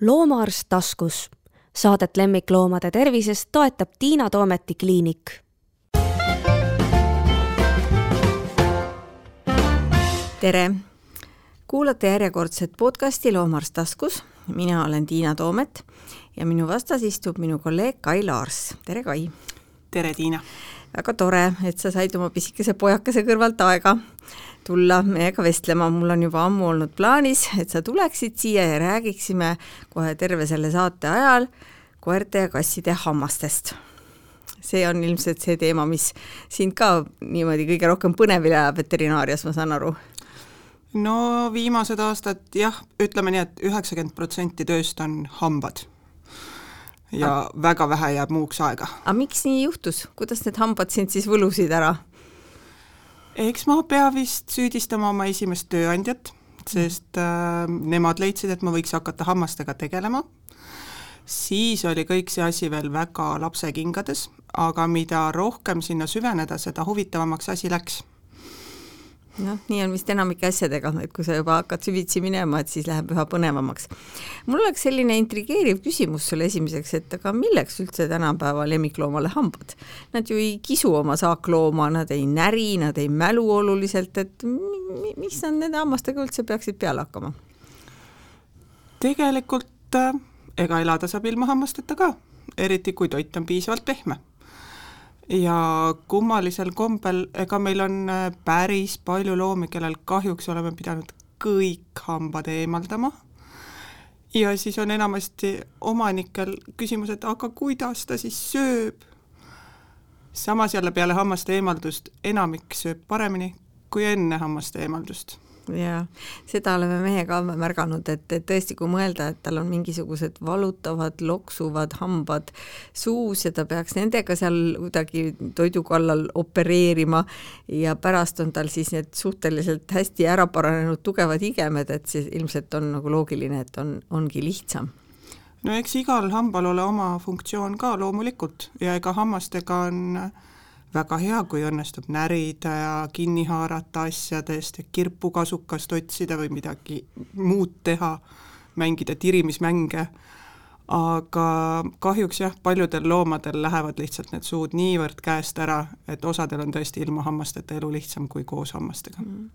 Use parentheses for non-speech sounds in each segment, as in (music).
loomaarst taskus. Saadet lemmikloomade tervisest toetab Tiina Toometi kliinik. tere! kuulate järjekordset podcasti Loomaarst taskus. mina olen Tiina Toomet ja minu vastas istub minu kolleeg Kai Laars. tere, Kai! tere, Tiina! väga tore, et sa said oma pisikese pojakese kõrvalt aega tulla meiega vestlema, mul on juba ammu olnud plaanis, et sa tuleksid siia ja räägiksime kohe terve selle saate ajal koerte ja kasside hammastest. see on ilmselt see teema, mis sind ka niimoodi kõige rohkem põnevile ajab veterinaarias, ma saan aru? no viimased aastad jah, ütleme nii et, et üheksakümmend protsenti tööst on hambad ja A väga vähe jääb muuks aega. aga miks nii juhtus, kuidas need hambad sind siis võlusid ära? Eks ma pea vist süüdistama oma esimest tööandjat, sest äh, nemad leidsid, et ma võiks hakata hammastega tegelema. siis oli kõik see asi veel väga lapsekingades, aga mida rohkem sinna süveneda, seda huvitavamaks asi läks noh, nii on vist enamike asjadega, et kui sa juba hakkad süvitsi minema, et siis läheb üha põnevamaks. mul oleks selline intrigeeriv küsimus sulle esimeseks, et aga milleks üldse tänapäeva lemmikloomale hambad? Nad ju ei kisu oma saaklooma, nad ei näri, nad ei mälu oluliselt, et mis nad nende hammastega üldse peaksid peale hakkama? tegelikult äh, ega elada saab ilma hammasteta ka, eriti kui toit on piisavalt pehme ja kummalisel kombel, ega meil on äh, päris palju loomi, kellel kahjuks oleme pidanud kõik hambad eemaldama ja siis on enamasti omanikel küsimus, et aga kuidas ta siis sööb. samas jälle peale hammaste eemaldust enamik sööb paremini kui enne hammaste eemaldust jaa, seda oleme meie ka märganud, et, et tõesti, kui mõelda, et tal on mingisugused valutavad, loksuvad hambad suus ja ta peaks nendega seal kuidagi toidu kallal opereerima ja pärast on tal siis need suhteliselt hästi ära paranenud tugevad igemed, et siis ilmselt on nagu loogiline, et on, ongi lihtsam. No eks igal hambal ole oma funktsioon ka loomulikult ja ega hammastega on äh, väga hea, kui õnnestub närida ja kinni haarata asjadest ja kirpukasukast otsida või midagi muud teha, mängida tirimismänge, aga kahjuks jah, paljudel loomadel lähevad lihtsalt need suud niivõrd käest ära, et osadel on tõesti ilma hammasteta elu lihtsam kui koos hammastega. Mm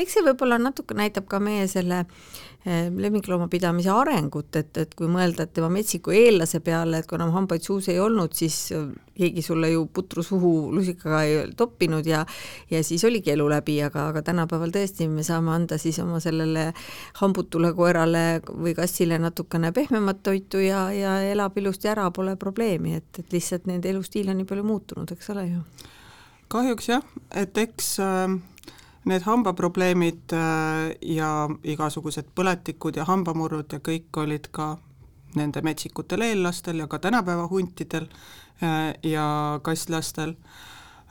eks see võib-olla natuke näitab ka meie selle eh, lemmikloomapidamise arengut, et, et kui mõelda, tema metsiku eellase peale, et kui enam hambaid suus ei olnud, siis keegi sulle ju putru suhu lusikaga ei toppinud ja ja siis oligi elu läbi, aga, aga tänapäeval tõesti me saame anda siis oma sellele hambutule koerale või kassile natukene pehmemat toitu ja, ja elab ilusti ära, pole probleemi, et, et lihtsalt nende elustiil on nii palju muutunud, eks ole ju. Kahjuks jah, et eks äh, need hambaprobleemid äh, ja igasugused põletikud ja hambamurrud ja kõik olid ka nende metsikutel eellastel ja ka tänapäeva huntidel äh, ja kasslastel.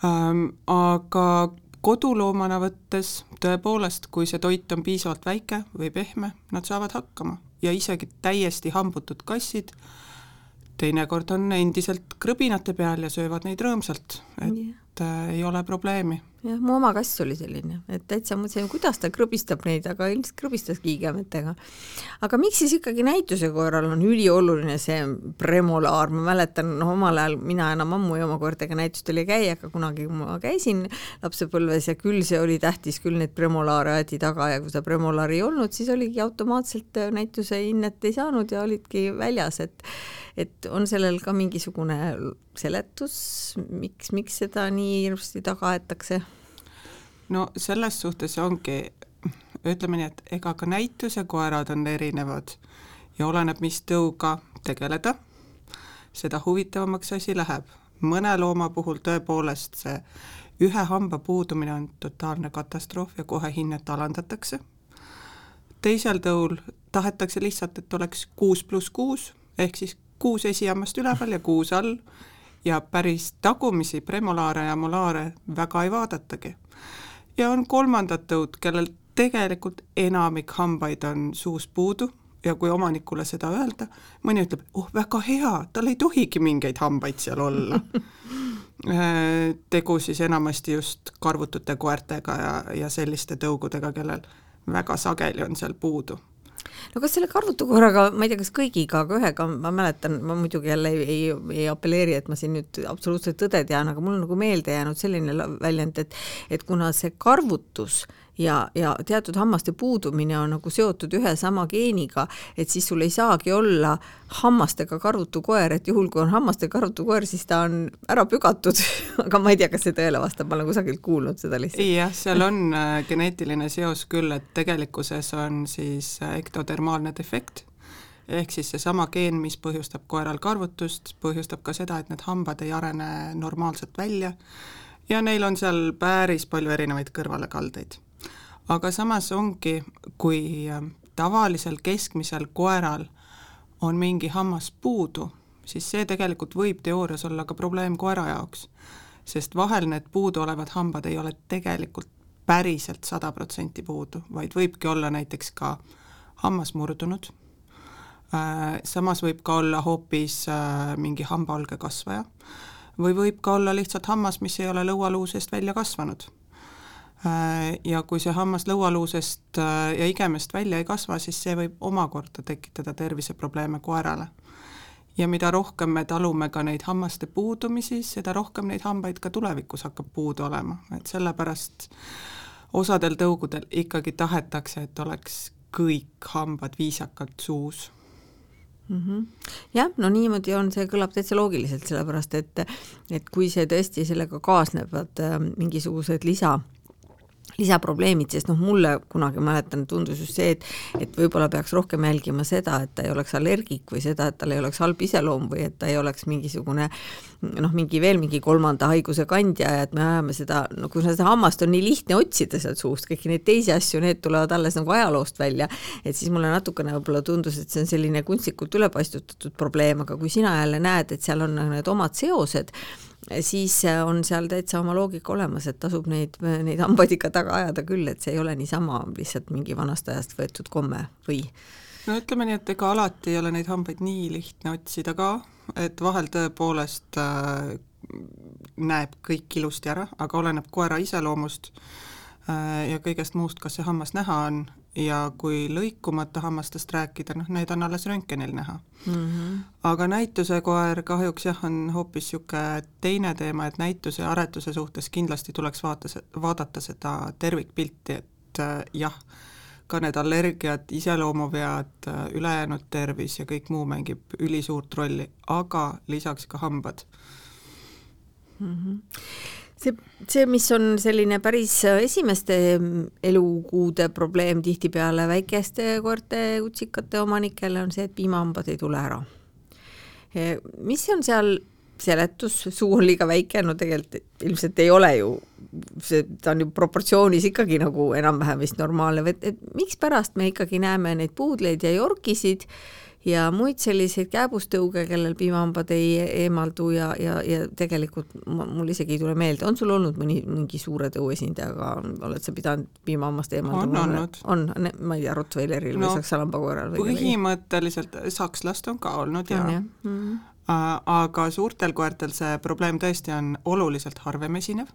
Ähm, aga koduloomana võttes tõepoolest, kui see toit on piisavalt väike või pehme, nad saavad hakkama ja isegi täiesti hambutud kassid teinekord on endiselt krõbinate peal ja söövad neid rõõmsalt, et yeah. äh, ei ole probleemi jah, mu oma kass oli selline, et täitsa mõtlesin, kuidas ta krõbistab neid, aga ilmselt krõbistaski igemetega. aga miks siis ikkagi näituse korral on ülioluline see premolaar, ma mäletan, noh omal ajal mina enam ammu oma koertega näitustel ei käi, aga kunagi ma käisin lapsepõlves ja küll see oli tähtis, küll neid premolaare aeti taga ja kui seda premolaari ei olnud, siis oligi automaatselt näituse hinnet ei saanud ja olidki väljas, et et on sellel ka mingisugune seletus, miks, miks seda nii hirmsasti taga aetakse? no selles suhtes ongi, ütleme nii, et ega ka näitusekoerad on erinevad ja oleneb, mis tõuga tegeleda, seda huvitavamaks asi läheb. mõne looma puhul tõepoolest see ühe hamba puudumine on totaalne katastroof ja kohe hinnet alandatakse. teisel tõul tahetakse lihtsalt, et oleks kuus pluss kuus, ehk siis kuus esihammast üleval ja kuus all. Ja päris tagumisi premolaare ja molaare väga ei vaadatagi. Ja on kolmandad tõud, kellel tegelikult enamik hambaid on suus puudu. Ja kui omanikule seda öelda, mõni ütleb, oh väga hea, tal ei tohigi mingeid hambaid seal olla. (laughs) Äh, tegu siis enamasti just karvutute koertega ja, ja selliste tõugudega, kellel väga sageli on seal puudu. No kas selle karvutukoeraga, ma ei tea, kas kõigiga, aga ühega ma mäletan, ma muidugi jälle ei, ei, ei apelleeri, et ma siin nüüd absoluutselt tõde tean, aga mul on nagu meelde jäänud selline väljend, et et kuna see karvutus ja, ja teatud hammaste puudumine on nagu seotud ühe sama geeniga, et siis sul ei saagi olla hammastega karvutu koer, et juhul, kui on hammastega karvutu koer, siis ta on ära pügatud. (laughs) Aga ma ei tea, kas see tõele vastab, ma olen kusagilt kuulnud seda lihtsalt. jah, seal on äh, geneetiline seos küll, et tegelikkuses on siis äh, ektodermaalne defekt, ehk siis seesama geen, mis põhjustab koeral karvutust, põhjustab ka seda, et need hambad ei arene normaalselt välja. Ja neil on seal päris palju erinevaid kõrvalekaldeid aga samas ongi, kui ähm, tavalisel keskmisel koeral on mingi hammas puudu, siis see tegelikult võib teoorias olla ka probleem koera jaoks, sest vahel need puuduolevad hambad ei ole tegelikult päriselt sada protsenti puudu, vaid võibki olla näiteks ka hammas murdunud, äh, samas võib ka olla hoopis äh, mingi hambaolge kasvaja või võib ka olla lihtsalt hammas, mis ei ole lõualuu seest välja kasvanud. Äh, ja kui see hammas lõualuusest äh, ja igemest välja ei kasva, siis see võib omakorda tekitada terviseprobleeme koerale. ja mida rohkem me talume ka neid hammaste puudumisi, seda rohkem neid hambaid ka tulevikus hakkab puudu olema, et sellepärast osadel tõugudel ikkagi tahetakse, et oleks kõik hambad viisakalt suus mm. -hmm. jah, no niimoodi on, see kõlab täitsa loogiliselt, sellepärast et et kui see tõesti sellega kaasnevad äh, mingisugused lisa lisaprobleemid, sest noh, mulle kunagi mäletan, tundus just see, et et võib-olla peaks rohkem jälgima seda, et ta ei oleks allergik või seda, et tal ei oleks halb iseloom või et ta ei oleks mingisugune noh, mingi veel mingi kolmanda haiguse kandja ja et me ajame seda, no kui seda hammast on nii lihtne otsida sealt suust, kõiki neid teisi asju, need tulevad alles nagu ajaloost välja, et siis mulle natukene võib-olla tundus, et see on selline kunstlikult ülepaistutatud probleem, aga kui sina jälle näed, et seal on need omad seosed, siis äh, on seal täitsa oma loogika olemas, et tasub neid, neid hambaid ikka taga ajada küll, et see ei ole niisama lihtsalt mingi vanast ajast võetud komme või? no ütleme nii, et ega alati ei ole neid hambaid nii lihtne otsida ka, et vahel tõepoolest äh, näeb kõik ilusti ära, aga oleneb koera iseloomust äh, ja kõigest muust, kas see hammas näha on ja kui lõikumata hammastest rääkida, noh, need on alles röntgenil näha mm. -hmm. aga näitusekoer kahjuks jah, on hoopis niisugune teine teema, et näituse ja aretuse suhtes kindlasti tuleks vaata, vaadata seda tervikpilti, et äh, jah, ka need allergiad, iseloomuvead, äh, ülejäänud tervis ja kõik muu mängib ülisuurt rolli, aga lisaks ka hambad mm. -hmm see, see, mis on selline päris esimeste elukuude probleem tihtipeale väikeste koerte, kutsikate omanikele, on see, et piimahambad ei tule ära. mis on seal seletus, suu on liiga väike, no tegelikult ilmselt ei ole ju, see, ta on ju proportsioonis ikkagi nagu enam-vähem vist normaalne, et, et mikspärast me ikkagi näeme neid puudleid ja jorkisid ja muid selliseid kääbustõuge, kellel piimahambad ei eemaldu ja, ja, ja tegelikult mul isegi ei tule meelde, on sul olnud mõni, mingi suure tõu esindajaga, oled sa pidanud piimahammast eemaldama? on olnud. on, ma ei tea, Rottweileril no, või Saksa lambakoeral või? põhimõtteliselt sakslast on ka olnud ja, ja. Mm -hmm. aga suurtel koertel see probleem tõesti on oluliselt harvem esinev.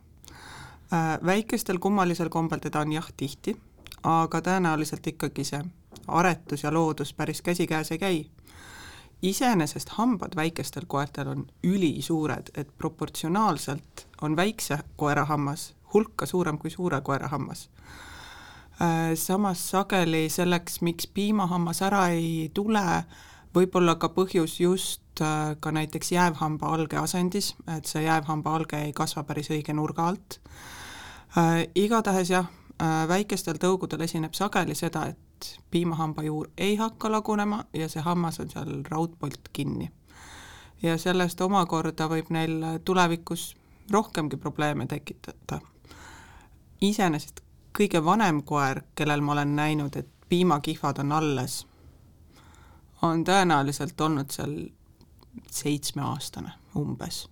väikestel kummalisel kombel teda on jah tihti, aga tõenäoliselt ikkagi see aretus ja loodus päris käsikäes ei käi. iseenesest hambad väikestel koertel on ülisuured, et proportsionaalselt on väikse koera hammas hulka suurem kui suure koera hammas. Äh, samas sageli selleks, miks piimahammas ära ei tule, võib olla ka põhjus just äh, ka näiteks jäävhamba alge asendis, et see jäävhamba alge ei kasva päris õige nurga alt. Äh, igatahes jah, väikestel tõugudel esineb sageli seda, et et piimahambajuur ei hakka lagunema ja see hammas on seal raudpolt kinni. ja sellest omakorda võib neil tulevikus rohkemgi probleeme tekitada. iseenesest kõige vanem koer, kellel ma olen näinud, et piimakihvad on alles, on tõenäoliselt olnud seal seitsmeaastane umbes.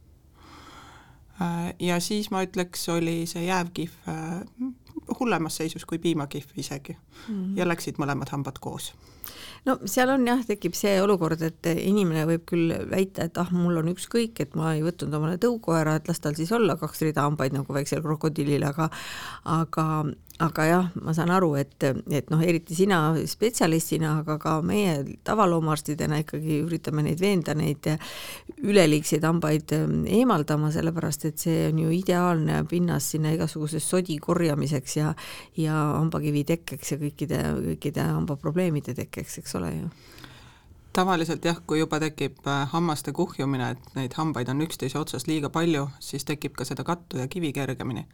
ja siis ma ütleks, oli see jäävkihv hullemas seisus kui piimakihv isegi mm -hmm. ja läksid mõlemad hambad koos. no seal on jah, tekib see olukord, et inimene võib küll väita, et ah, mul on ükskõik, et ma ei võtnud omale tõukoera, et las tal siis olla kaks rida hambaid nagu väiksel krokodillil, aga aga aga jah, ma saan aru, et, et noh, eriti sina spetsialistina, aga ka meie tavaloomaarstidena ikkagi üritame neid veenda, neid üleliigseid hambaid eemaldama, sellepärast et see on ju ideaalne pinnas sinna igasuguse sodi korjamiseks ja ja hambakivi tekkeks ja kõikide, kõikide hambaprobleemide tekkeks, eks ole ju. Tavaliselt jah, kui juba tekib äh, hammaste kuhjumine, et neid hambaid on üksteise otsas liiga palju, siis tekib ka seda kattu ja kivi kergemini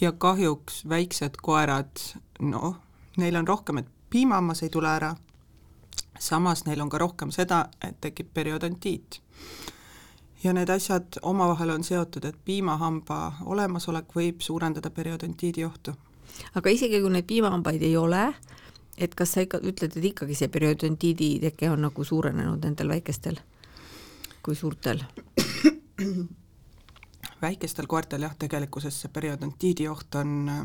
ja kahjuks väiksed koerad, noh, neil on rohkem, et piimahammas ei tule ära, samas neil on ka rohkem seda, et tekib periodontiit. ja need asjad omavahel on seotud, et piimahamba olemasolek võib suurendada periodontiidi ohtu. aga isegi, kui neid piimahambaid ei ole, et kas sa ikka ütled, et ikkagi see periodontiidi teke on nagu suurenenud nendel väikestel kui suurtel? (coughs) väikestel koertel jah, tegelikkuses see periodontiidi oht on äh,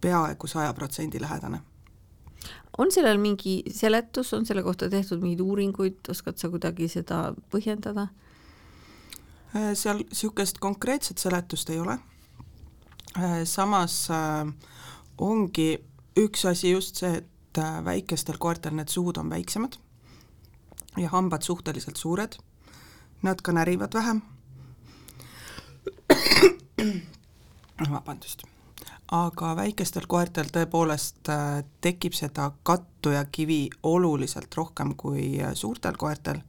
peaaegu saja protsendi lähedane. on sellel mingi seletus, on selle kohta tehtud mingeid uuringuid, oskad sa kuidagi seda põhjendada? Äh, seal niisugust konkreetset seletust ei ole, äh, samas ongi üks asi just see, et väikestel koertel need suud on väiksemad ja hambad suhteliselt suured, nad ka närivad vähem (clears throat) vabandust. aga väikestel koertel tõepoolest äh, tekib seda kattu ja kivi oluliselt rohkem kui äh, suurtel koertel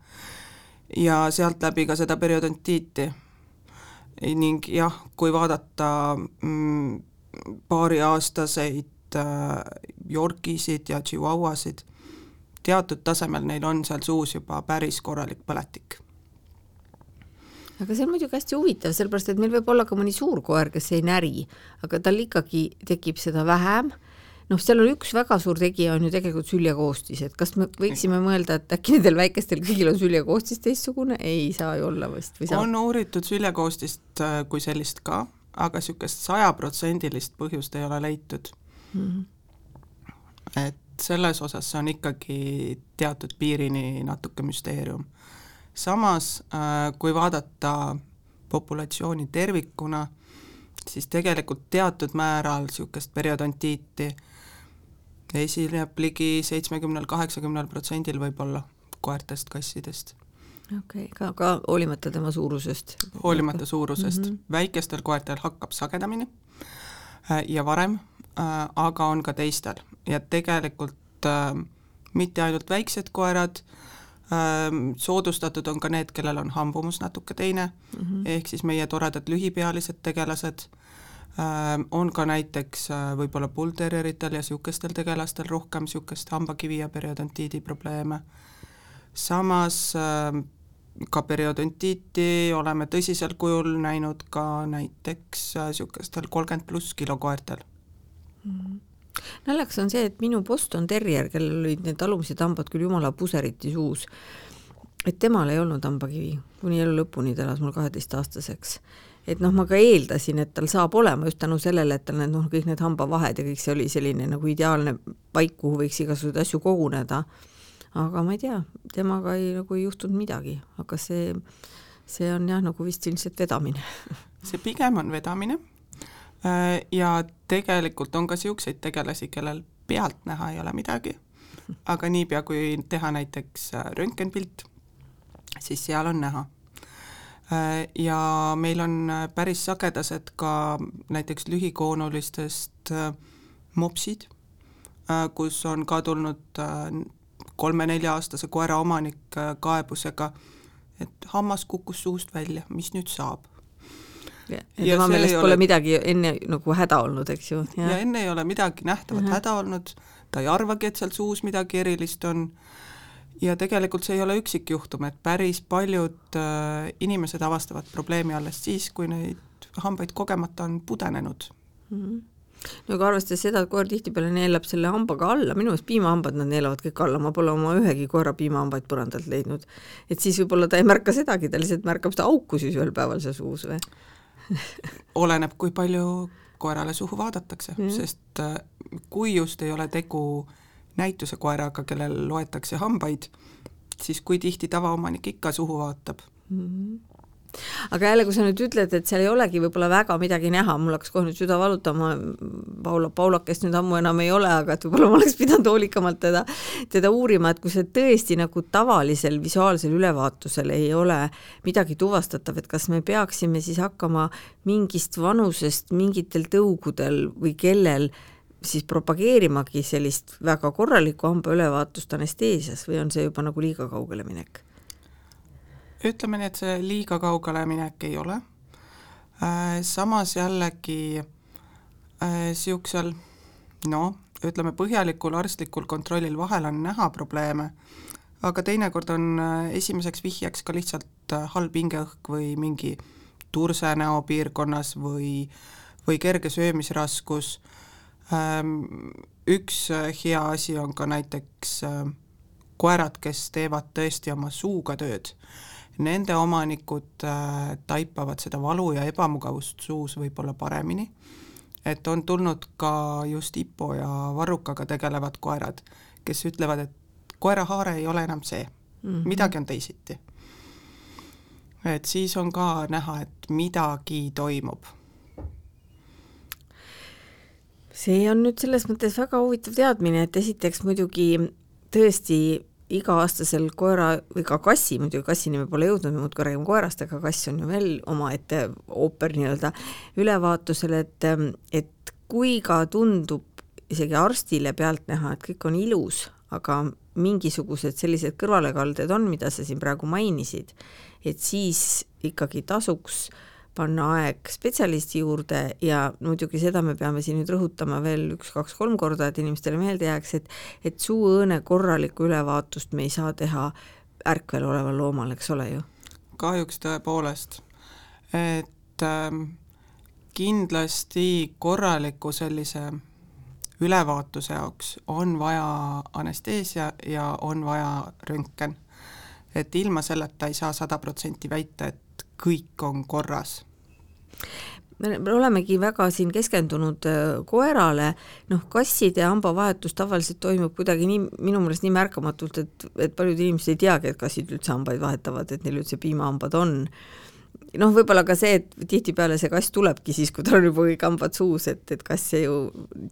ja sealt läbi ka seda periodontiiti. ning jah, kui vaadata mm, paariaastaseid äh, Yorkisid ja Chihuahuasid, teatud tasemel neil on seal suus juba päris korralik põletik aga see on muidugi hästi huvitav, sellepärast et meil võib olla ka mõni suur koer, kes ei näri, aga tal ikkagi tekib seda vähem, noh, seal on üks väga suur tegija, on ju tegelikult süljekoostis, et kas me võiksime mõelda, et äkki nendel väikestel kõigil on süljekoostis teistsugune, ei saa ju olla vist või saab? on uuritud süljekoostist äh, kui sellist ka, aga niisugust sajaprotsendilist põhjust ei ole leitud mm. -hmm. et selles osas see on ikkagi teatud piirini natuke müsteerium samas äh, kui vaadata populatsiooni tervikuna, siis tegelikult teatud määral niisugust periodontiiti esineb ligi seitsmekümnel, kaheksakümnel protsendil võib-olla koertest, kassidest. okei okay,, ka, ka hoolimata tema suurusest? hoolimata suurusest mm, -hmm. väikestel koertel hakkab sagedamini äh, ja varem, äh, aga on ka teistel ja tegelikult mitte ainult väiksed koerad, soodustatud on ka need, kellel on hambumus natuke teine mm, -hmm. ehk siis meie toredad lühipealised tegelased, on ka näiteks võib-olla bullterrieritel ja niisugustel tegelastel rohkem niisugust hambakivi ja periodontiidi probleeme. samas ka periodontiiti oleme tõsisel kujul näinud ka näiteks niisugustel kolmkümmend pluss kilo koertel mm. -hmm naljakas on see, et minu Boston terrier, kellel olid need alumised hambad küll jumala puseriti suus, et temal ei olnud hambakivi, kuni elu lõpuni ta elas mul kaheteistaastaseks. et noh, ma ka eeldasin, et tal saab olema just tänu sellele, et tal need noh, kõik need hambavahed ja kõik see oli selline nagu ideaalne paik, kuhu võiks igasuguseid asju koguneda. aga ma ei tea, temaga ei, nagu ei juhtunud midagi, aga see, see on jah, nagu vist ilmselt vedamine see pigem on vedamine ja tegelikult on ka niisuguseid tegelasi, kellel pealtnäha ei ole midagi, (laughs) aga niipea, kui teha näiteks äh, röntgenpilt, siis seal on näha. Äh, ja meil on päris sagedased ka näiteks lühikoonulistest mopsid, kus on ka tulnud kolme-nelja-aastase koera omanik kaebusega, et hammas kukkus suust välja, mis nüüd saab tema meelest pole ole... midagi enne nagu häda olnud, eks ju. ja enne ei ole midagi nähtavat uh -huh. häda olnud, ta ei arvagi, et seal suus midagi erilist on ja tegelikult see ei ole üksikjuhtum, et päris paljud äh, inimesed avastavad probleemi alles siis, kui neid hambaid kogemata on pudenenud mm. -hmm no aga arvestades seda, et koer tihtipeale neelab selle hambaga alla, minu meelest piimahambad nad neelavad kõik alla, ma pole oma ühegi koera piimahambaid põrandalt leidnud. et siis võib-olla ta ei märka sedagi, ta lihtsalt märkab seda auku siis ühel päeval seal suus või? (laughs) oleneb, kui palju koerale suhu vaadatakse mm, -hmm. sest äh, kui just ei ole tegu näituse koeraga, kellel loetakse hambaid, siis kui tihti tavaomanik ikka suhu vaatab mm. -hmm. Aga jälle, kui sa nüüd ütled, et seal ei olegi võib-olla väga midagi näha, mul hakkas kohe nüüd süda valutama, Paula, Paulakest nüüd ammu enam ei ole, aga et võib-olla ma oleks pidanud hoolikamalt teda, teda uurima, et kui see tõesti nagu tavalisel visuaalsel ülevaatusel ei ole midagi tuvastatav, et kas me peaksime siis hakkama mingist vanusest mingitel tõugudel või kellel siis propageerimagi sellist väga korralikku hambaülevaatust anesteesias või on see juba nagu liiga kaugele minek? Ütleme nii, et see liiga kaugele minek ei ole. Äh, samas jällegi niisugusel äh, noh, ütleme põhjalikul arstlikul kontrollil vahel on näha probleeme, aga teinekord on äh, esimeseks vihjeks ka lihtsalt halb hingeõhk või mingi turse näopiirkonnas või, või kerge söömisraskus. Ähm, üks hea asi on ka näiteks koerad, kes teevad tõesti oma suuga tööd nende omanikud äh, taipavad seda valu ja ebamugavust suus võib-olla paremini, et on tulnud ka just IPO ja varrukaga tegelevad koerad, kes ütlevad, et koerahaare ei ole enam see mm, -hmm. midagi on teisiti. et siis on ka näha, et midagi toimub see on nüüd selles mõttes väga huvitav teadmine, et esiteks muidugi tõesti iga-aastasel koera või ka kassi, muidugi kassini me pole jõudnud, me muudkui räägime koerast, aga kass on ju veel omaette ooper nii-öelda ülevaatusel, et, et kui ka tundub isegi arstile pealtnäha, et kõik on ilus, aga mingisugused sellised kõrvalekalded on, mida sa siin praegu mainisid, et siis ikkagi tasuks äh, panna aeg spetsialisti juurde ja muidugi seda me peame siin nüüd rõhutama veel üks-kaks-kolm korda, et inimestele meelde jääks, et et suuõõne korralikku ülevaatust me ei saa teha ärkvel oleval loomal, eks ole ju? kahjuks tõepoolest, et ähm, kindlasti korraliku sellise ülevaatuse jaoks on vaja anesteesia ja on vaja röntgen. et ilma selleta ei saa sada protsenti väita, et kõik on korras? Me olemegi väga siin keskendunud äh, koerale, noh, kasside hambavahetus tavaliselt toimub kuidagi nii, minu meelest nii märkamatult, et, et paljud inimesed ei teagi, et kassid üldse hambaid vahetavad, et neil üldse piimahambad on noh, võib-olla ka see, et tihtipeale see kass tulebki siis, kui tal on juba kõik hambad suus, et, et kasse ju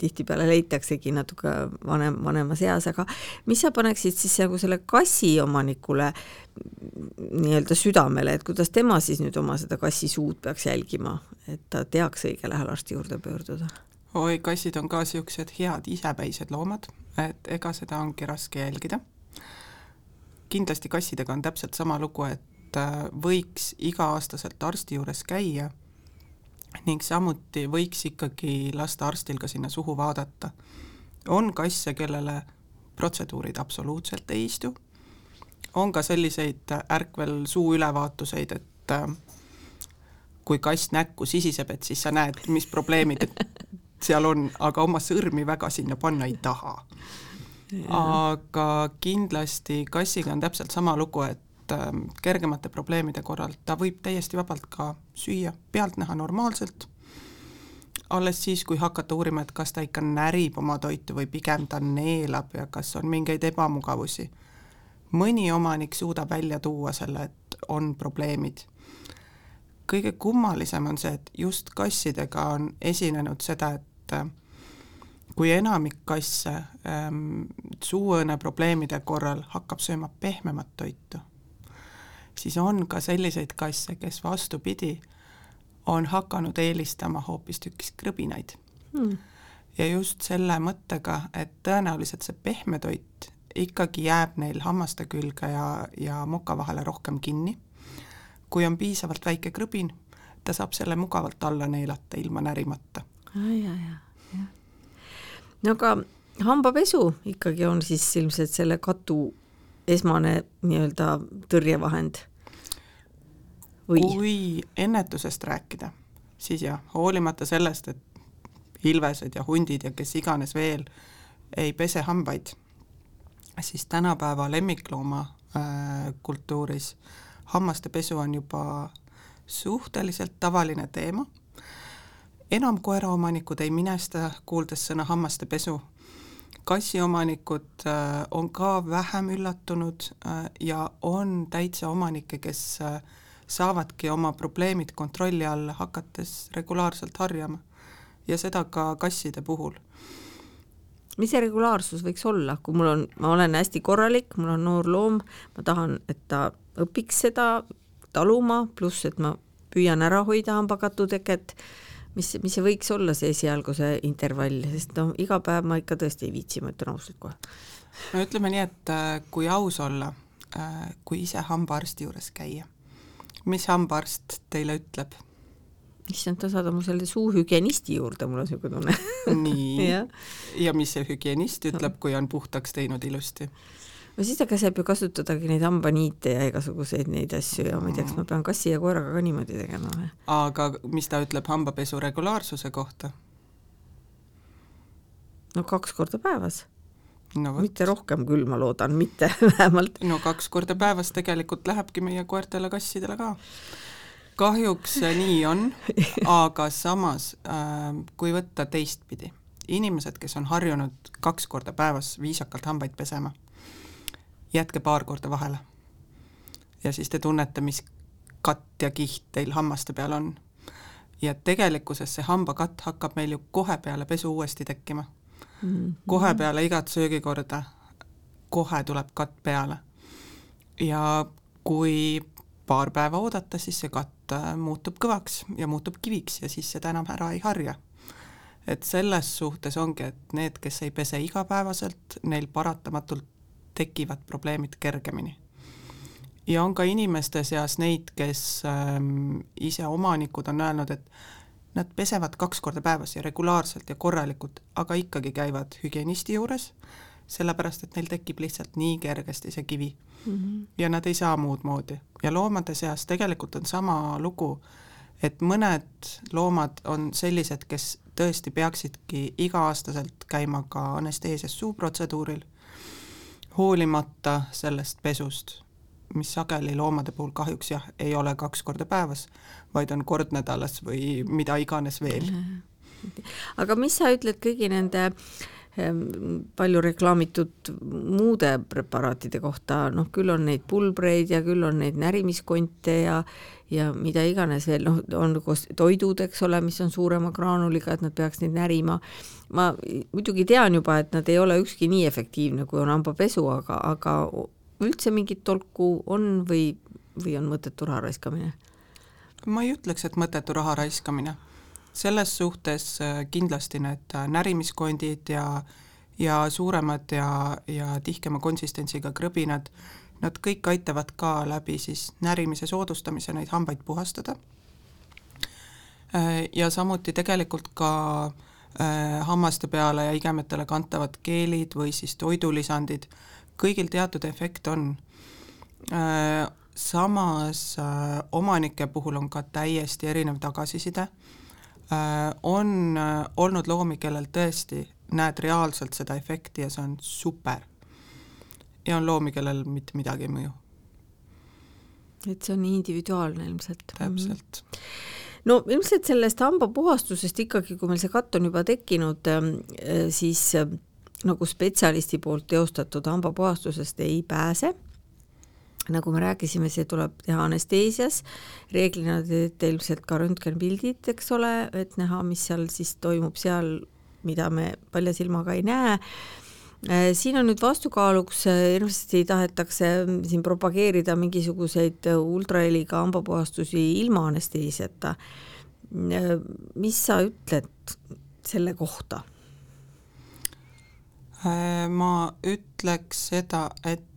tihtipeale leitaksegi natuke vanem, vanemas eas, aga mis sa paneksid siis nagu selle kassi omanikule nii-öelda südamele, et kuidas tema siis nüüd oma seda kassi suud peaks jälgima, et ta teaks õigel ajal arsti juurde pöörduda? oi, kassid on ka niisugused head isepäised loomad, et ega seda ongi raske jälgida. kindlasti kassidega on täpselt sama lugu, et võiks iga-aastaselt arsti juures käia ning samuti võiks ikkagi lasta arstil ka sinna suhu vaadata. on kasse, kellele protseduurid absoluutselt ei istu, on ka selliseid ärkvel suu ülevaatuseid, et äh, kui kass näkku sisiseb, et siis sa näed, mis probleemid (laughs) seal on, aga oma sõrmi väga sinna panna ei taha. aga kindlasti kassiga on täpselt sama lugu, et Ähm, kergemate probleemide korral ta võib täiesti vabalt ka süüa, pealtnäha normaalselt, alles siis, kui hakata uurima, et kas ta ikka närib oma toitu või pigem ta neelab ja kas on mingeid ebamugavusi. mõni omanik suudab välja tuua selle, et on probleemid. kõige kummalisem on see, et just kassidega on esinenud seda, et äh, kui enamik kasse ähm, suuõõne probleemide korral hakkab sööma pehmemat toitu siis on ka selliseid kasse, kes vastupidi, on hakanud eelistama hoopistükkis krõbinaid hmm.. ja just selle mõttega, et tõenäoliselt see pehme toit ikkagi jääb neil hammaste külge ja, ja moka vahele rohkem kinni. kui on piisavalt väike krõbin, ta saab selle mugavalt alla neelata ilma närimata. no aga hambapesu ikkagi on siis ilmselt selle katu esmane nii-öelda tõrjevahend või? kui ennetusest rääkida, siis jah, hoolimata sellest, et ilvesed ja hundid ja kes iganes veel ei pese hambaid, siis tänapäeva lemmiklooma äh, hammaste pesu on juba suhteliselt tavaline teema. enam koeraomanikud ei minesta, kuuldes sõna hammaste pesu. Kassiomanikud äh, on ka vähem üllatunud äh, ja on täitsa omanikke, kes äh, saavadki oma probleemid kontrolli alla, hakates regulaarselt harjama. ja seda ka kasside puhul mis see regulaarsus võiks olla, kui mul on, ma olen hästi korralik, mul on noor loom, ma tahan, et ta õpiks seda taluma, pluss et ma püüan ära hoida hambakatuteket, mis, mis see võiks olla, see esialgu see intervall, sest noh, iga päev ma ikka tõesti ei viitsi, ma ütlen ausalt kohe. no ütleme nii, et äh, kui aus olla, äh, kui ise hambaarsti juures käia, mis hambaarst teile ütleb? issand, ta saadab mu selle suuhügienisti juurde, mul on niisugune tunne nii (laughs) ja. ja mis see hügienist ütleb, kui on puhtaks teinud ilusti? No siis ta käseb ju kasutadagi neid hambaniite ja igasuguseid neid asju ja ma ei tea, kas ma pean kassi ja koeraga ka niimoodi tegema või? aga mis ta ütleb hambapesu regulaarsuse kohta? no kaks korda päevas no,. mitte rohkem küll, ma loodan, mitte (laughs) vähemalt. no kaks korda päevas tegelikult lähebki meie koertele-kassidele ka kahjuks nii on, (laughs) aga samas äh, kui võtta teistpidi, inimesed, kes on harjunud kaks korda päevas viisakalt hambaid pesema, jätke paar korda vahele. ja siis te tunnete, mis katt ja kiht teil hammaste peal on. ja tegelikkuses see hambakatt hakkab meil ju kohe peale pesu uuesti tekkima mm. -hmm. kohe peale igat söögikorda, kohe tuleb katt peale. ja kui paar päeva oodata, siis see katt äh, muutub kõvaks ja muutub kiviks ja siis seda enam ära ei harja. et selles suhtes ongi, et need, kes ei pese igapäevaselt, neil paratamatult tekivad probleemid kergemini. ja on ka inimeste seas neid, kes ähm, ise omanikud on öelnud, et nad pesevad kaks korda päevas ja regulaarselt ja korralikult, aga ikkagi käivad hügienisti juures, sellepärast et neil tekib lihtsalt nii kergesti see kivi mm. -hmm. ja nad ei saa muud moodi. ja loomade seas tegelikult on sama lugu, et mõned loomad on sellised, kes tõesti peaksidki iga-aastaselt käima ka anesteesias suuprotseduuril, hoolimata sellest pesust, mis sageli loomade puhul kahjuks jah, ei ole kaks korda päevas, vaid on kord nädalas või mida iganes veel. (laughs) aga mis sa ütled kõigi nende äh, palju reklaamitud muude preparaatide kohta, noh küll on neid pulbreid ja küll on neid närimiskonte ja ja mida iganes veel, noh, on koos toidud, eks ole, mis on suurema graanuliga, et nad peaks neid närima. ma muidugi tean juba, et nad ei ole ükski nii efektiivne, kui on hambapesu, aga, aga üldse mingit tolku on või, või on mõttetu raha raiskamine? ma ei ütleks, et mõttetu raha raiskamine selles suhtes äh, kindlasti need äh, närimiskondid ja ja suuremad ja, ja tihkema konsistentsiga krõbinad, nad kõik aitavad ka läbi siis närimise soodustamise neid hambaid puhastada. Äh, ja samuti tegelikult ka hammaste peale ja igemetele kantavad keelid või siis toidulisandid, kõigil teatud efekt on. samas omanike puhul on ka täiesti erinev tagasiside Äh, on äh, olnud loomi, kellel tõesti näed reaalselt seda efekti ja see on super. ja on loomi, kellel mitte midagi ei mõju. et see on individuaalne ilmselt. täpselt. no ilmselt sellest hambapuhastusest ikkagi, kui meil see katt on juba tekkinud, ähm, äh, siis nagu spetsialisti poolt teostatud hambapuhastusest ei pääse nagu me rääkisime, see tuleb teha anesteesias, reeglina te teete ilmselt ka röntgenpildid, eks ole, et näha, mis seal siis toimub seal, mida me palja silmaga ei näe. Äh, siin on nüüd vastukaaluks, äh, hirmsasti tahetakse siin propageerida mingisuguseid ultraheliga hambapuhastusi ilma anesteesiata. Äh, mis sa ütled selle kohta? ma ütleks seda, et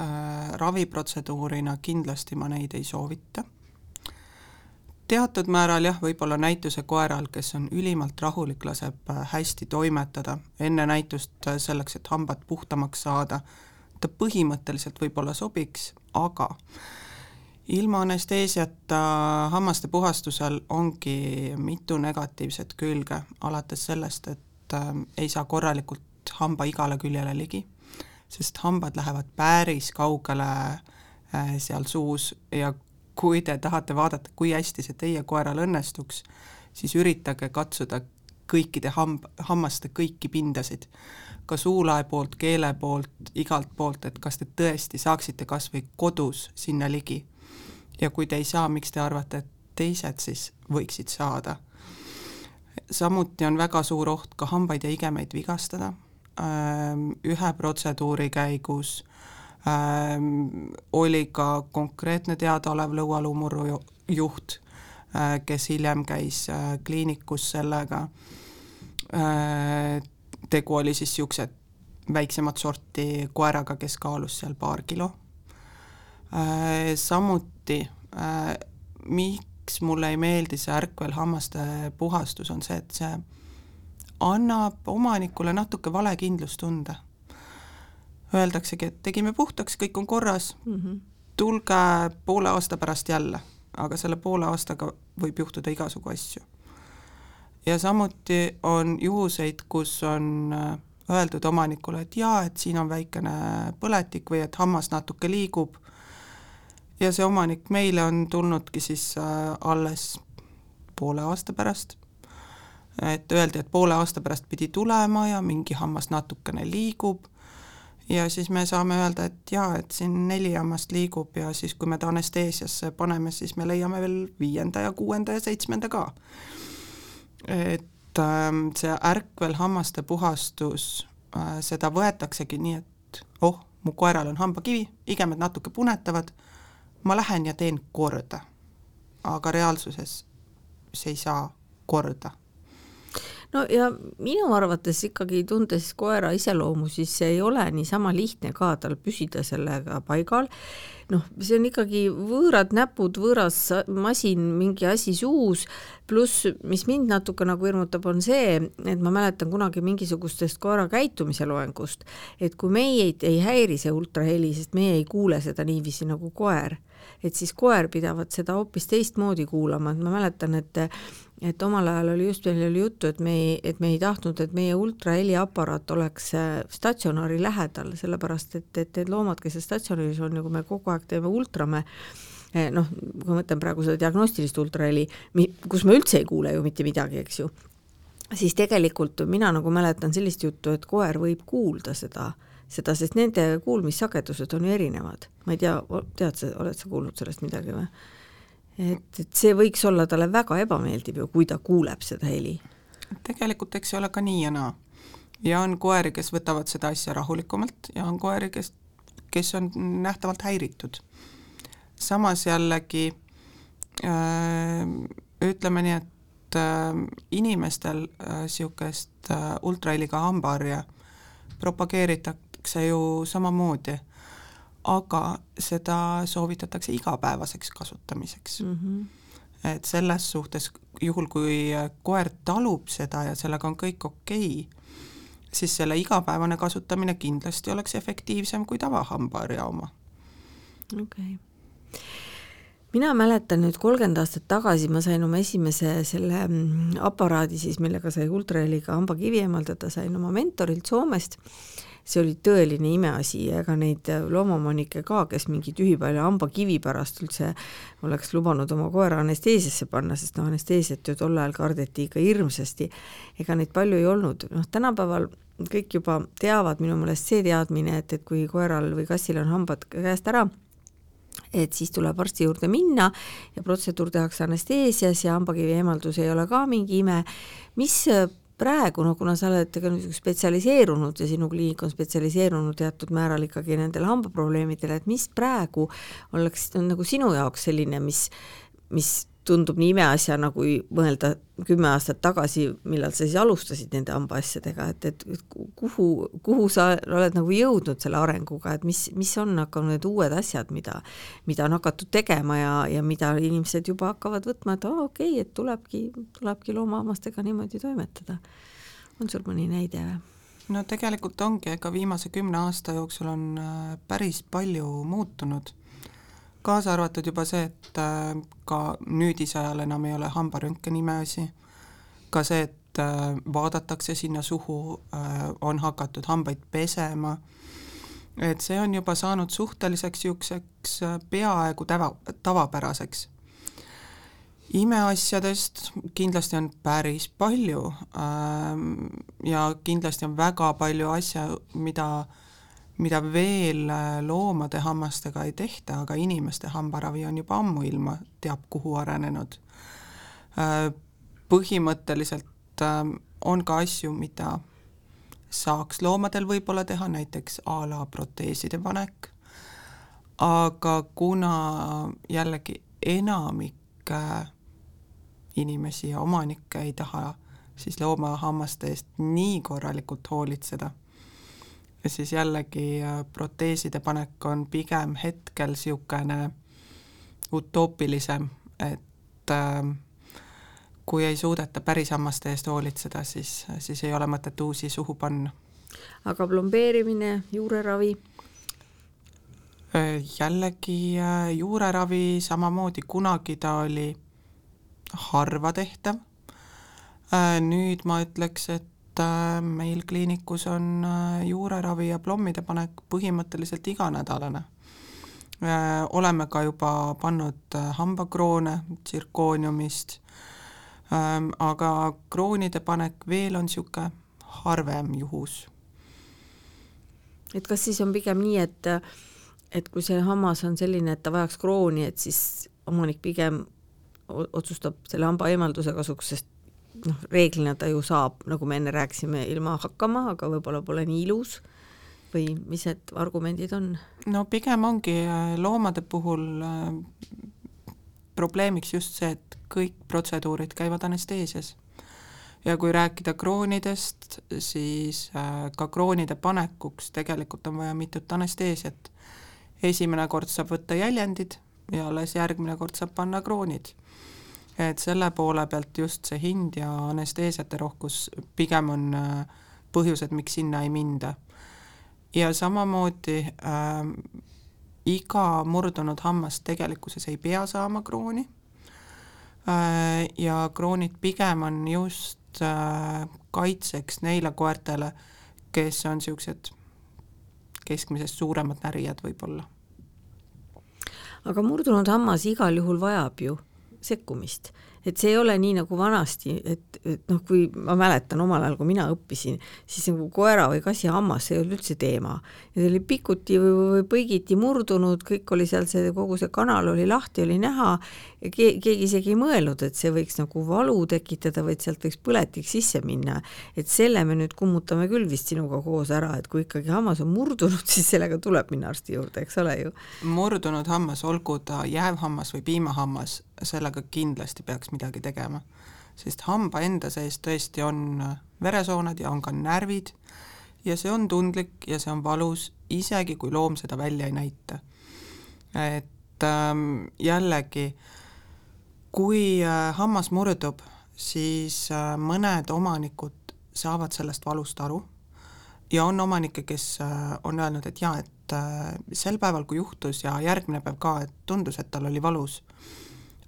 äh, raviprotseduurina kindlasti ma neid ei soovita. teatud määral jah, võib-olla näituse koeral, kes on ülimalt rahulik, laseb äh, hästi toimetada enne näitust äh, selleks, et hambad puhtamaks saada, ta põhimõtteliselt võib-olla sobiks, aga ilma anesteesiata hammaste puhastusel ongi mitu negatiivset külge, alates sellest, et äh, ei saa korralikult hamba igale küljele ligi sest hambad lähevad päris kaugele äh, seal suus ja kui te tahate vaadata, kui hästi see teie koeral õnnestuks, siis üritage katsuda kõikide hamb, hammaste kõiki pindasid, ka suulae poolt, keele poolt, igalt poolt, et kas te tõesti saaksite kas või kodus sinna ligi. ja kui te ei saa, miks te arvate, et teised siis võiksid saada? samuti on väga suur oht ka hambaid ja igemeid vigastada. Ühe protseduuri käigus oli ka konkreetne teadaolev lõualuumurru juht, kes hiljem käis kliinikus sellega. tegu oli siis niisuguse väiksemat sorti koeraga, kes kaalus seal paar kilo. samuti mi-, miks mulle ei meeldi see ärkvelhammaste puhastus, on see, et see annab omanikule natuke vale kindlustunde. Öeldaksegi, et tegime puhtaks, kõik on korras mm, -hmm. tulge poole aasta pärast jälle, aga selle poole aastaga võib juhtuda igasugu asju. ja samuti on juhuseid, kus on äh, öeldud omanikule, et jaa, et siin on väikene põletik või et hammas natuke liigub ja see omanik meile on tulnudki siis äh, alles poole aasta pärast, et öeldi, et poole aasta pärast pidi tulema ja mingi hammas natukene liigub ja siis me saame öelda, et jaa, et siin neli hammast liigub ja siis, kui me ta anesteesiasse paneme, siis me leiame veel viienda ja kuuenda ja seitsmenda ka. et äh, see ärkvelhammaste puhastus äh,, seda võetaksegi nii, et oh, mu koeral on hambakivi, igemed natuke punetavad ma lähen ja teen korda. aga reaalsuses see ei saa korda. No ja minu arvates ikkagi, tundes koera iseloomu, siis see ei ole niisama lihtne ka tal püsida sellega paigal. Noh, see on ikkagi võõrad näpud, võõras masin, mingi asi suus, pluss mis mind natuke nagu hirmutab, on see, et ma mäletan kunagi mingisugustest koera käitumise loengust, et kui meid ei häiri see ultraheli, sest meie ei kuule seda niiviisi nagu koer et siis koer pidavat seda hoopis teistmoodi kuulama, et ma mäletan, et et omal ajal oli just, meil oli juttu, et me ei, et me ei tahtnud, et meie ultraheliaparaat oleks äh, statsionari lähedal, sellepärast et, et need loomad, kes statsionaris on kui me kogu aeg teeme ultrame, eh, noh, kui ma mõtlen praegu seda diagnostilist ultraheli, kus me üldse ei kuule ju mitte midagi, eks ju, siis tegelikult mina nagu mäletan sellist juttu, et koer võib kuulda seda seda, sest nende kuulmissagedused on ju erinevad. ma ei tea, tead sa, oled sa kuulnud sellest midagi või? et, et see võiks olla talle väga ebameeldiv ju, kui ta kuuleb seda heli. tegelikult eks see ole ka nii ja naa. ja on koeri, kes võtavad seda asja rahulikumalt ja on koeri, kes, kes on nähtavalt häiritud. samas jällegi äh, ütleme nii, et äh, inimestel niisugust äh, ultraheliga hambaharja propageeritakse ju samamoodi, aga seda soovitatakse igapäevaseks kasutamiseks mm. -hmm et selles suhtes, juhul kui koer talub seda ja sellega on kõik okei okay,, siis selle igapäevane kasutamine kindlasti oleks efektiivsem kui tavahambaharja oma. okei okay. mina mäletan nüüd kolmkümmend aastat tagasi ma sain oma esimese selle mm, aparaadi siis, millega sai ultraheliga hambakivi eemaldada, sain oma mentorilt Soomest see oli tõeline imeasi ja ega neid loomaomanikke ka, kes mingi tühipalja hambakivi pärast üldse oleks lubanud oma koera anesteesiasse panna, sest noh, anesteesiat ju tol ajal kardeti ikka hirmsasti, ega neid palju ei olnud, noh tänapäeval kõik juba teavad minu meelest see teadmine, et, et kui koeral või kassil on hambad käest ära, et siis tuleb arsti juurde minna ja protseduur tehakse anesteesias ja hambakivi eemaldus ei ole ka mingi ime, mis praegu, no kuna sa oled ka spetsialiseerunud ja sinu kliinik on spetsialiseerunud teatud määral ikkagi nendele hambaprobleemidele, et mis praegu oleks nagu sinu jaoks selline, mis, mis tundub nii imeasjana, kui mõelda kümme aastat tagasi, millal sa siis alustasid nende hambaasjadega, et, et kuhu, kuhu sa oled nagu jõudnud selle arenguga, et mis, mis on hakanud need uued asjad, mida, mida on hakatud tegema ja, ja mida inimesed juba hakkavad võtma, et aa okei okay,, et tulebki, tulebki loomahammastega niimoodi toimetada. on sul mõni näide või? no tegelikult ongi, ega viimase kümne aasta jooksul on äh, päris palju muutunud kaasa arvatud juba see, et äh, ka nüüdisajal enam ei ole hambaröntgen imeasi, ka see, et äh, vaadatakse sinna suhu, äh, on hakatud hambaid pesema, et see on juba saanud suhteliseks niisuguseks peaaegu tava, tavapäraseks. imeasjadest kindlasti on päris palju ähm, ja kindlasti on väga palju asja, mida mida veel äh, loomade hammastega ei tehta, aga inimeste hambaravi on juba ammuilma teab kuhu arenenud. Äh, põhimõtteliselt äh, on ka asju, mida saaks loomadel võib-olla teha, näiteks a la proteeside panek, aga kuna jällegi enamik inimesi ja omanikke ei taha siis loomahammaste eest nii korralikult hoolitseda ja siis jällegi äh, proteeside panek on pigem hetkel niisugune utoopilisem, et äh, kui ei suudeta päris hammaste eest hoolitseda, siis, siis ei ole mõtet uusi suhu panna. aga plombeerimine, juureravi? Äh, jällegi äh, juureravi samamoodi, kunagi ta oli harva tehtav. nüüd ma ütleks, et meil kliinikus on äh, juureravi ja plommide panek põhimõtteliselt iganädalane. Äh, oleme ka juba pannud hambakroone tsirkooniumist, ähm, aga kroonide panek veel on niisugune harvem juhus. et kas siis on pigem nii, et et kui see hammas on selline, et ta vajaks krooni, et siis omanik pigem otsustab selle hamba eemalduse kasuks, sest noh, reeglina ta ju saab, nagu me enne rääkisime, ilma hakkama, aga võib-olla pole nii ilus või mis need argumendid on? no pigem ongi äh, loomade puhul äh, probleemiks just see, et kõik protseduurid käivad anesteesias. ja kui rääkida kroonidest, siis äh, ka kroonide panekuks tegelikult on vaja mitut anesteesiat. esimene kord saab võtta jäljendid ja alles järgmine kord saab panna kroonid et selle poole pealt just see hind ja anesteesiate rohkus pigem on äh, põhjused, miks sinna ei minda. ja samamoodi äh, iga murdunud hammas tegelikkuses ei pea saama krooni äh,, ja kroonid pigem on just äh, kaitseks neile koertele, kes on niisugused keskmisest suuremad närijad võib-olla. aga murdunud hammas igal juhul vajab ju sekkumist et see ei ole nii nagu vanasti, et, et noh, kui ma mäletan omal ajal, kui mina õppisin, siis nagu koera või kassi hammas, ei olnud üldse teema. ja see oli pikuti või, või põigiti murdunud, kõik oli seal, see kogu see kanal oli lahti, oli näha ja keegi, keegi isegi ei mõelnud, et see võiks nagu valu tekitada, vaid sealt võiks põletik sisse minna. et selle me nüüd kummutame küll vist sinuga koos ära, et kui ikkagi hammas on murdunud, siis sellega tuleb minna arsti juurde, eks ole ju. murdunud hammas, olgu ta jäävhammas või piimahammas, sellega kindlasti peaks midagi tegema. sest hamba enda sees tõesti on veresooned ja on ka närvid ja see on tundlik ja see on valus, isegi kui loom seda välja ei näita. et ähm, jällegi, kui äh, hammas murdub, siis äh, mõned omanikud saavad sellest valust aru ja on omanikke, kes äh, on öelnud, et jaa, et sel päeval, kui juhtus ja järgmine päev ka, et tundus, et tal oli valus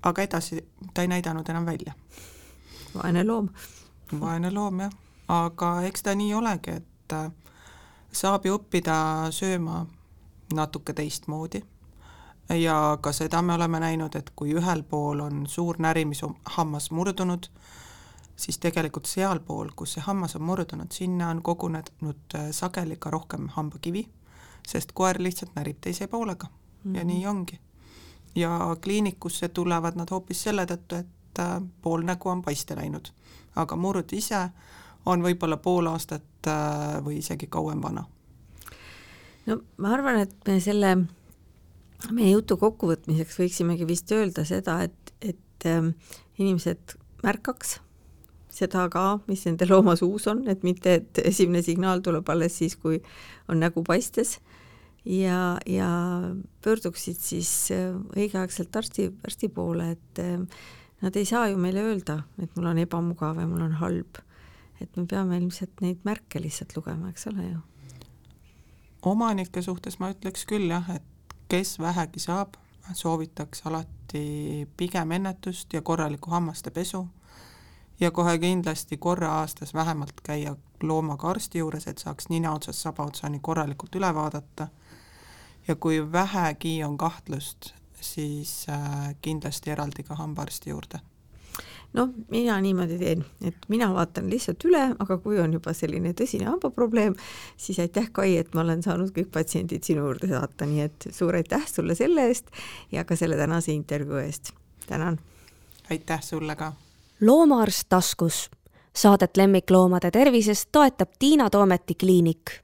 aga edasi ta ei näidanud enam välja. vaene loom. vaene loom jah, aga eks ta nii olegi, et saab ju õppida sööma natuke teistmoodi ja ka seda me oleme näinud, et kui ühel pool on suur närimishammas murdunud, siis tegelikult sealpool, kus see hammas on murdunud, sinna on kogunenud äh, sageli ka rohkem hambakivi, sest koer lihtsalt närib teise poolega mm -hmm. ja mhm. nii ongi ja kliinikusse tulevad nad hoopis selle tõttu, et äh, pool nägu on paiste läinud. aga murd ise on võib-olla pool aastat äh, või isegi kauem vana. no ma arvan, et me selle meie jutu kokkuvõtmiseks võiksimegi vist öelda seda, et, et äh, inimesed märkaks seda ka, mis nende looma suus on, et mitte, et esimene signaal tuleb alles siis, kui on nägu paistes ja, ja pöörduksid siis äh, õigeaegselt arsti, arsti poole, et äh, nad ei saa ju meile öelda, et mul on ebamugav ja mul on halb. et me peame ilmselt neid märke lihtsalt lugema, eks ole ju. omanike suhtes ma ütleks küll jah, et kes vähegi saab, soovitaks alati pigem ennetust ja korralikku hammaste pesu ja kohe kindlasti korra aastas vähemalt käia loomaga arsti juures, et saaks nina otsast saba otsani korralikult üle vaadata ja kui vähegi on kahtlust, siis äh, kindlasti eraldi ka hambaarsti juurde. Noh, mina niimoodi teen, et mina vaatan lihtsalt üle, aga kui on juba selline tõsine hambaprobleem, siis aitäh, Kai, et ma olen saanud kõik patsiendid sinu juurde saata, nii et suur aitäh sulle selle eest ja ka selle tänase intervjuu eest. tänan. aitäh sulle ka. loomaarst taskus. Saadet lemmikloomade tervisest toetab Tiina Toometi kliinik